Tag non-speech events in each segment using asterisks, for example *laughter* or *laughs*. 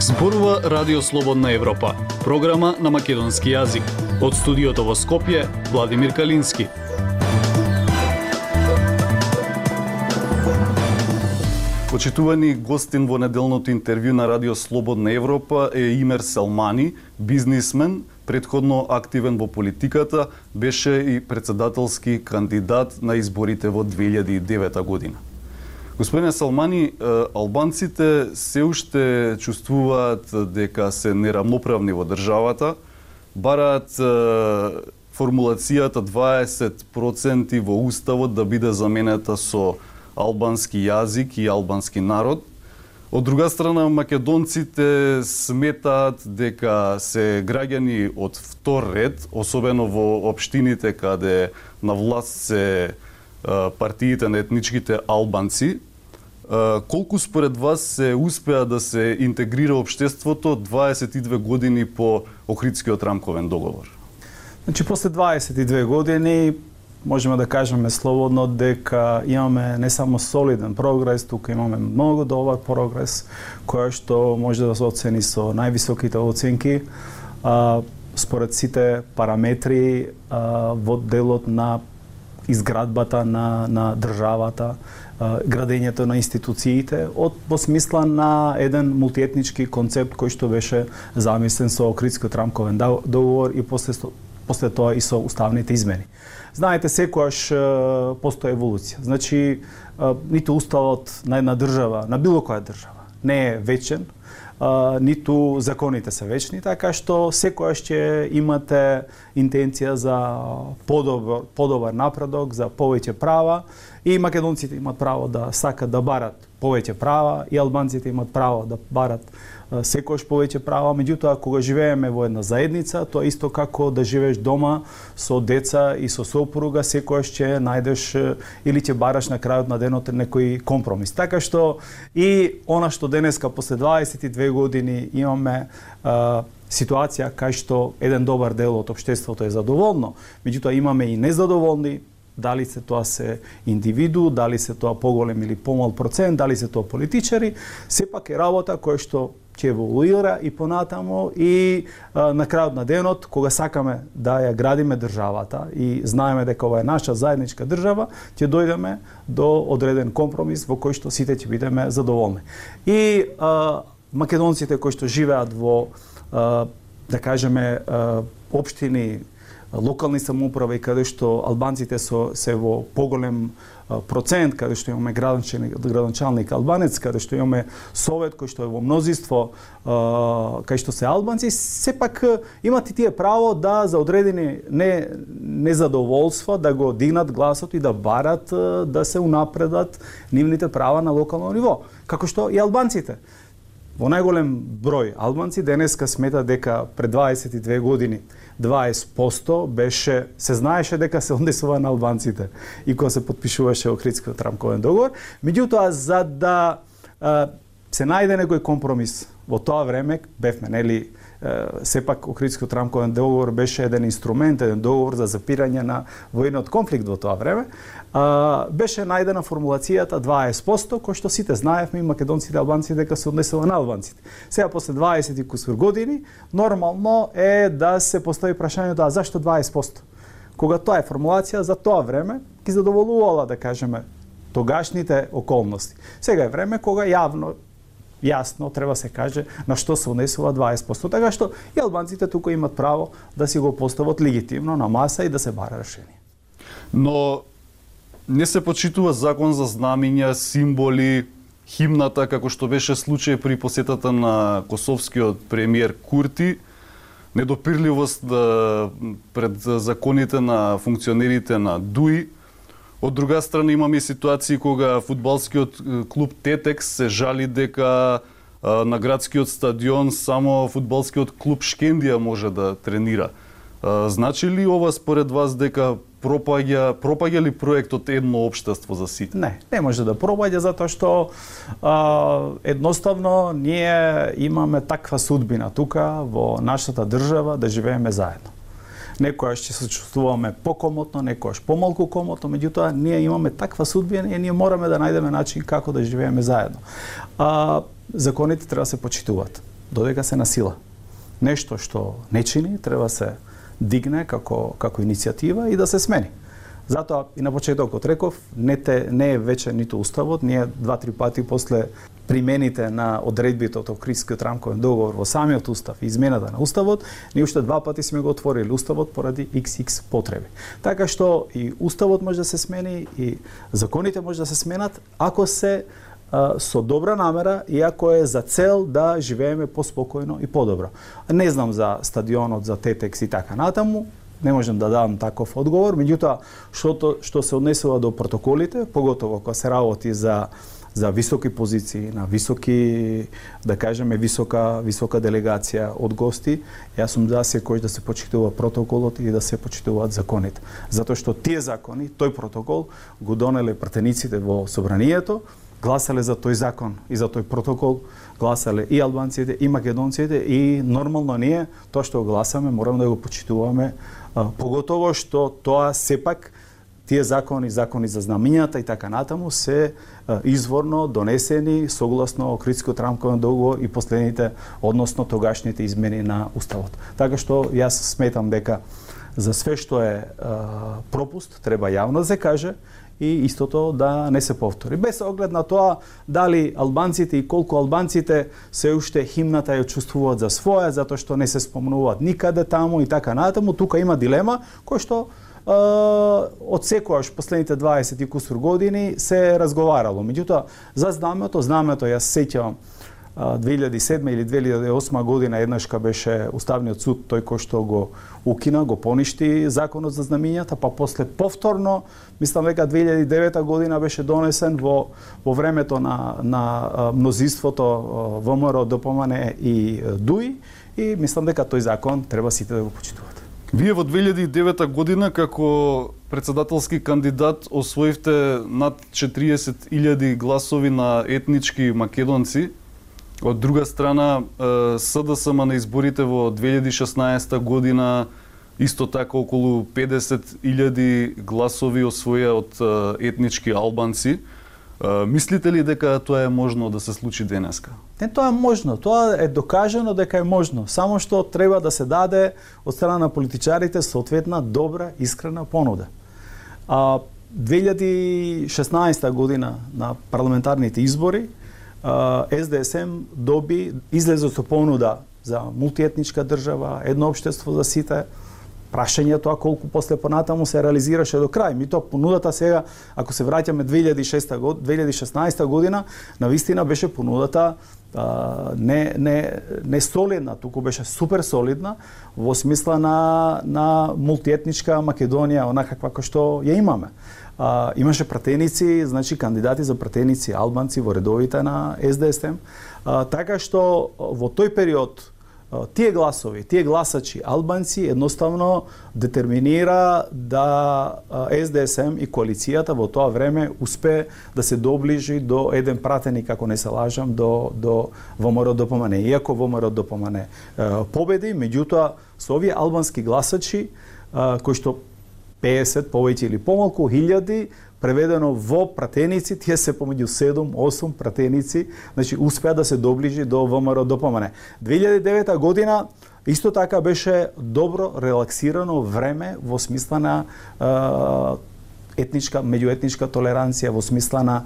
Зборува Радио Слободна Европа, програма на македонски јазик. Од студиото во Скопје, Владимир Калински. Почитувани гостин во неделното интервју на Радио Слободна Европа е Имер Селмани, бизнисмен, предходно активен во политиката, беше и председателски кандидат на изборите во 2009 година. Господине Салмани, албанците се уште чувствуваат дека се нерамноправни во државата, бараат формулацијата 20% во уставот да биде заменета со албански јазик и албански народ. Од друга страна, македонците сметаат дека се граѓани од втор ред, особено во општините каде на власт се партиите на етничките албанци. Колку според вас се успеа да се интегрира општеството 22 години по Охридскиот рамковен договор? Значи, после 22 години можеме да кажеме слободно дека имаме не само солиден прогрес, тука имаме многу добар прогрес, кој што може да се оцени со највисоките оценки, а, според сите параметри а, во делот на изградбата на, на државата, градењето на институциите од во смисла на еден мултиетнички концепт кој што беше замислен со Охридскиот рамковен договор и после после тоа и со уставните измени. Знаете, секојаш постои еволуција. Значи, ниту уставот на една држава, на било која држава, не е вечен, ниту законите се вечни, така што секојаш ќе имате интенција за подобар, подобар напредок, за повеќе права и македонците имат право да сакат да барат повеќе права и албанците имат право да барат секојаш повеќе права, меѓутоа кога живееме во една заедница, тоа исто како да живееш дома со деца и со сопруга, секојаш ќе најдеш или ќе бараш на крајот на денот некој компромис. Така што и она што денеска после 22 години имаме а, ситуација кај што еден добар дел од општеството е задоволно, меѓутоа имаме и незадоволни, дали се тоа се индивиду, дали се тоа поголем или помал процент, дали се тоа политичари, сепак е работа која што ќе еволуира и понатамо и а, на крајот на денот, кога сакаме да ја градиме државата и знаеме дека ова е наша заедничка држава, ќе дојдеме до одреден компромис во кој што сите ќе бидеме задоволни. И а, македонците кои што живеат во а, да кажеме а, општини локални самоуправи каде што албанците со се во поголем процент, каде што имаме градоначалник, градоначалник албанец, каде што имаме совет кој што е во мнозинство, кај што се албанци, сепак имат и тие право да за одредени не незадоволства да го дигнат гласот и да барат да се унапредат нивните права на локално ниво, како што и албанците. Во најголем број албанци денеска смета дека пред 22 години 20% беше се знаеше дека се однесува на албанците и кога се подпишуваше Охридскиот рамковен договор. Меѓутоа за да а, се најде некој компромис во тоа време бевме нели сепак Охридскиот рамковен договор беше еден инструмент, еден договор за запирање на војниот конфликт во тоа време, а, беше најдена формулацијата 20%, кој што сите знаевме и македонците и албанците дека се однесува на албанците. Сега после 20 и кусур години, нормално е да се постави прашањето а зашто 20%? Кога тоа е формулација за тоа време, ги задоволувала да кажеме тогашните околности. Сега е време кога јавно јасно треба се каже на што се унесува 20%. Така што и албанците тука имат право да си го постават легитимно на маса и да се бара решение. Но не се почитува закон за знамиња, символи, химната, како што беше случај при посетата на косовскиот премиер Курти, недопирливост пред законите на функционерите на ДУИ, Од друга страна имаме ситуации кога фудбалскиот клуб Тетекс се жали дека на градскиот стадион само фудбалскиот клуб Шкендија може да тренира. Значи ли ова според вас дека пропаѓа пропаѓа ли проектот едно општество за сите? Не, не може да пропаѓа затоа што а, едноставно ние имаме таква судбина тука во нашата држава да живееме заедно. Некојаш ќе се чувствуваме покомотно, некојаш помалку комотно, меѓутоа ние имаме таква судбина и ние мораме да најдеме начин како да живееме заедно. А, законите треба да се почитуваат, додека се насила. Нешто што не чини треба да се дигне како како иницијатива и да се смени. Затоа и на почетокот реков, не, те, не е вече ниту уставот, ние два-три пати после примените на одредбите од Охридскиот рамковен договор во самиот устав и измената на уставот, ние уште два пати сме го отворили уставот поради XX потреби. Така што и уставот може да се смени и законите може да се сменат ако се со добра намера и ако е за цел да живееме поспокојно и подобро. Не знам за стадионот, за Тетекс и така натаму, не можам да дадам таков одговор, меѓутоа што што се однесува до протоколите, поготово кога се работи за за високи позиции, на високи, да кажеме, висока, висока делегација од гости, јас сум за секој да се почитува протоколот и да се почитуваат законите. Затоа што тие закони, тој протокол, го донеле пратениците во собранието, гласале за тој закон и за тој протокол, гласале и албанците, и македонците, и нормално ние, тоа што гласаме, мораме да го почитуваме, поготово што тоа сепак тие закони, закони за знамињата и така натаму се изворно донесени согласно Охридскиот рамковен договор и последните, односно тогашните измени на Уставот. Така што јас сметам дека за све што е пропуст треба јавно да се каже и истото да не се повтори. Без оглед на тоа дали албанците и колку албанците се уште химната ја чувствуваат за своја, затоа што не се спомнуваат никаде таму и така натаму, тука има дилема која што од секојаш последните 20 и кусур години се разговарало. Меѓутоа, за знамето, знамето јас сеќавам 2007 или 2008 година еднашка беше Уставниот суд тој кој што го укина, го поништи законот за знамињата, па после повторно, мислам дека 2009 година беше донесен во во времето на на мнозинството ВМРО, ДПМН и ДУИ и мислам дека тој закон треба сите да го почитуваат. Вие во 2009 година како председателски кандидат освоивте над 40.000 гласови на етнички македонци. Од друга страна, СДСМ на изборите во 2016 година исто така околу 50.000 гласови освоја од етнички албанци. Мислите ли дека тоа е можно да се случи денеска? Не, тоа е можно. Тоа е докажано дека е можно. Само што треба да се даде од страна на политичарите соодветна добра, искрена понуда. А 2016 година на парламентарните избори СДСМ доби излезе со понуда за мултиетничка држава, едно општество за сите, прашање тоа колку после понатаму се реализираше до крај. Ми тоа понудата сега, ако се враќаме 2006 год, 2016 година, на вистина беше понудата не, не, не солидна, туку беше супер солидна во смисла на, на мултиетничка Македонија, онака каква што ја имаме. А, имаше пратеници, значи кандидати за пратеници албанци во редовите на СДСМ, а, така што во тој период тие гласови, тие гласачи албанци едноставно детерминира да СДСМ и коалицијата во тоа време успе да се доближи до еден пратеник, ако не се лажам, до, до ВМРО ДПМН. Иако ВМРО ДПМН победи, меѓутоа со овие албански гласачи кои што 50 повеќе или помалку хилјади преведено во пратеници, тие се помеѓу 7-8 пратеници, значи успеа да се доближи до ВМРО ДПМН. 2009 година исто така беше добро релаксирано време во смисла на етничка, меѓуетничка толеранција во смисла на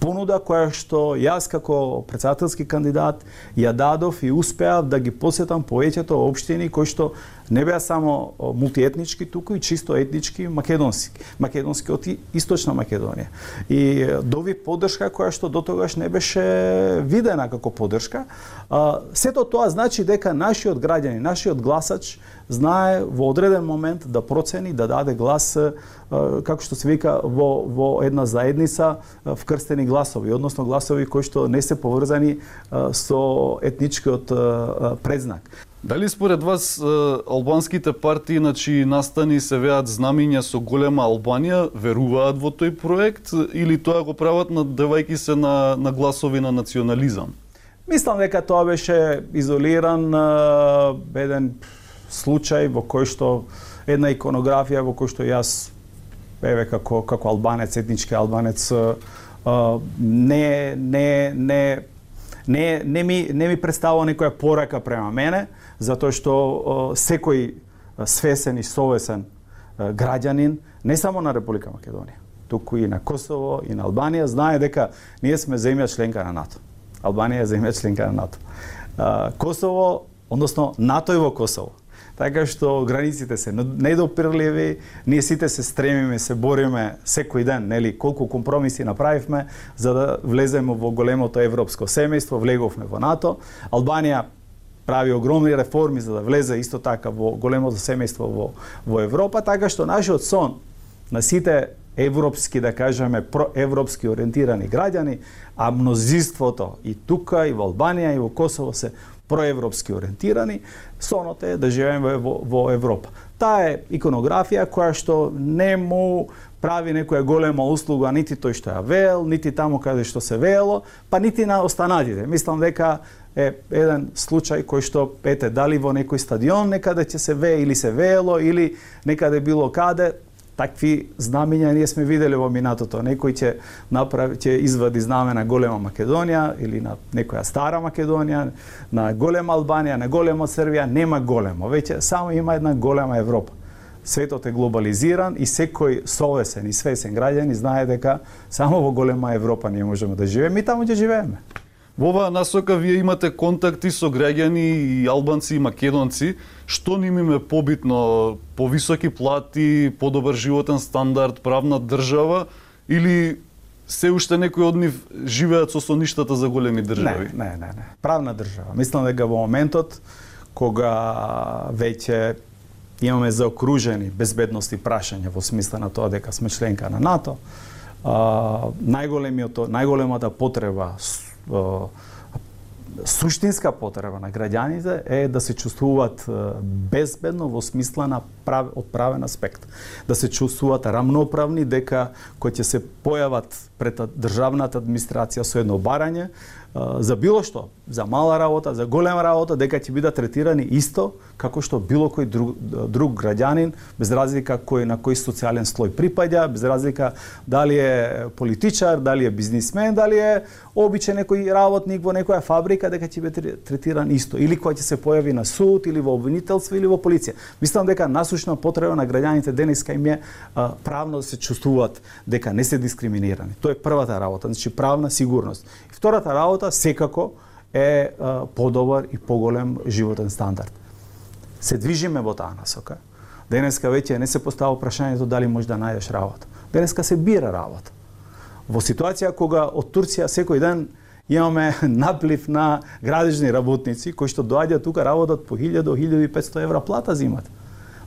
понуда која што јас како председателски кандидат ја дадов и успеав да ги посетам повеќето општини кои што не беа само мултиетнички, туку и чисто етнички македонски, македонски од источна Македонија. И дови поддршка која што дотогаш не беше видена како поддршка. Сето тоа значи дека нашиот граѓани, нашиот гласач знае во одреден момент да процени, да даде глас како што се вика во во една заедница вкрстени гласови, односно гласови кои што не се поврзани со етничкиот предзнак. Дали според вас албанските партии на чии настани се веат знамиња со голема Албанија веруваат во тој проект или тоа го прават надевајки се на, на гласови на национализам? Мислам дека тоа беше изолиран еден случај во кој што една иконографија во кој што јас еве како како албанец, етнички албанец не не не не не ми не ми представува некоја порака према мене, затоа што секој свесен и совесен граѓанин не само на Република Македонија, туку и на Косово и на Албанија знае дека ние сме земја членка на НАТО. Албанија е земја членка на НАТО. Косово, односно НАТО е во Косово така што границите се недопирливи, ние сите се стремиме, се бориме секој ден, нели, колку компромиси направивме за да влеземе во големото европско семејство, влеговме во НАТО. Албанија прави огромни реформи за да влезе исто така во големото семејство во, во Европа, така што нашиот сон на сите европски, да кажеме, проевропски ориентирани граѓани, а мнозинството и тука, и во Албанија, и во Косово се проевропски ориентирани, сонот е да живееме во, во Европа. Таа е иконографија која што не му прави некоја голема услуга нити тој што ја веел, нити таму каде што се веело, па нити на останатите. Мислам дека е еден случај кој што ете дали во некој стадион некаде ќе се вее или се веело или некаде било каде такви знамења ние сме виделе во минатото. Некој ќе направи ќе извади знаме на голема Македонија или на некоја стара Македонија, на голема Албанија, на голема Србија, нема големо, веќе само има една голема Европа. Светот е глобализиран и секој совесен и свесен граѓани знае дека само во голема Европа ние можеме да живееме и таму ќе живееме. Во оваа насока вие имате контакти со граѓани и албанци и македонци, што ним им е побитно, повисоки плати, подобар животен стандард, правна држава или се уште некои од нив живеат со соништата за големи држави? Не, не, не, не. Правна држава. Мислам дека во моментот кога веќе имаме заокружени безбедности прашања во смисла на тоа дека сме членка на НАТО, а, најголемиот најголемата потреба суштинска потреба на граѓаните е да се чувствуваат безбедно во смисла на прав, од правен аспект. Да се чувствуваат рамноправни дека кои ќе се појават пред државната администрација со едно барање, за било што, за мала работа, за голема работа, дека ќе бидат третирани исто како што било кој друг, друг граѓанин, без разлика кој на кој социјален слој припаѓа, без разлика дали е политичар, дали е бизнисмен, дали е обичен некој работник во некоја фабрика, дека ќе биде третиран исто. Или кој ќе се појави на суд, или во обвинителство, или во полиција. Мислам дека насушна потреба на граѓаните денеска им е а, правно да се чувствуваат дека не се дискриминирани. Тоа е првата работа, значи правна сигурност. И втората работа секако е подобар и поголем животен стандард. Се движиме во таа насока. Денеска веќе не се постава прашањето дали можеш да најдеш работа. Денеска се бира работа. Во ситуација кога од Турција секој ден имаме *laughs* наплив на градежни работници кои што доаѓаат тука работат по 1000 до 1500 евра плата зимат.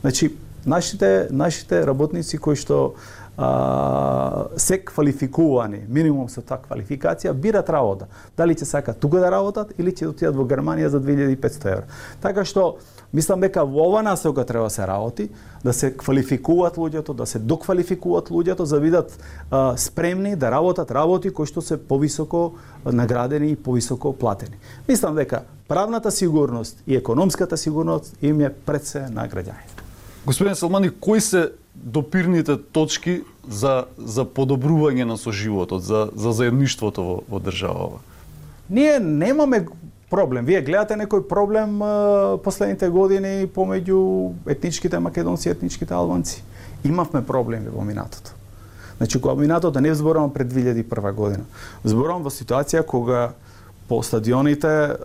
Значи, нашите нашите работници кои што а, се квалификувани, минимум со таа квалификација, бират работа. Дали ќе сакат тука да работат или ќе отидат во Германија за 2500 евра. Така што мислам дека во ова насока треба се работи, да се квалификуваат луѓето, да се доквалификуваат луѓето за да бидат а, спремни да работат работи кои што се повисоко наградени и повисоко платени. Мислам дека правната сигурност и економската сигурност им е пред се на граѓаните. Господин Салмани, кои се допирните точки за за подобрување на соживотот, за за заедништвото во, во државава? Ние немаме проблем. Вие гледате некој проблем последните години помеѓу етничките македонци и етничките албанци. Имавме проблеми во минатото. Значи, кога минатото не зборувам пред 2001 година. Зборувам во ситуација кога по стадионите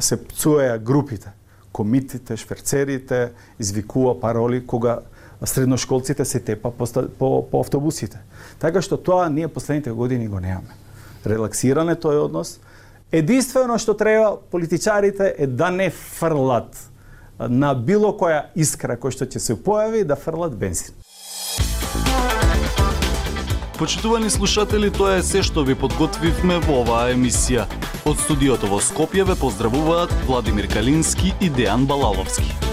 се пцуеа групите комитите, шверцерите, извикува пароли кога средношколците се тепа по, по, по автобусите. Така што тоа ние последните години го немаме. Релаксиране тој однос. Единствено што треба политичарите е да не фрлат на било која искра која што ќе се појави да фрлат бензин. Почитувани слушатели, тоа е се што ви подготвивме во оваа емисија. Од студиото во Скопје ве поздравуваат Владимир Калински и Дејан Балаловски.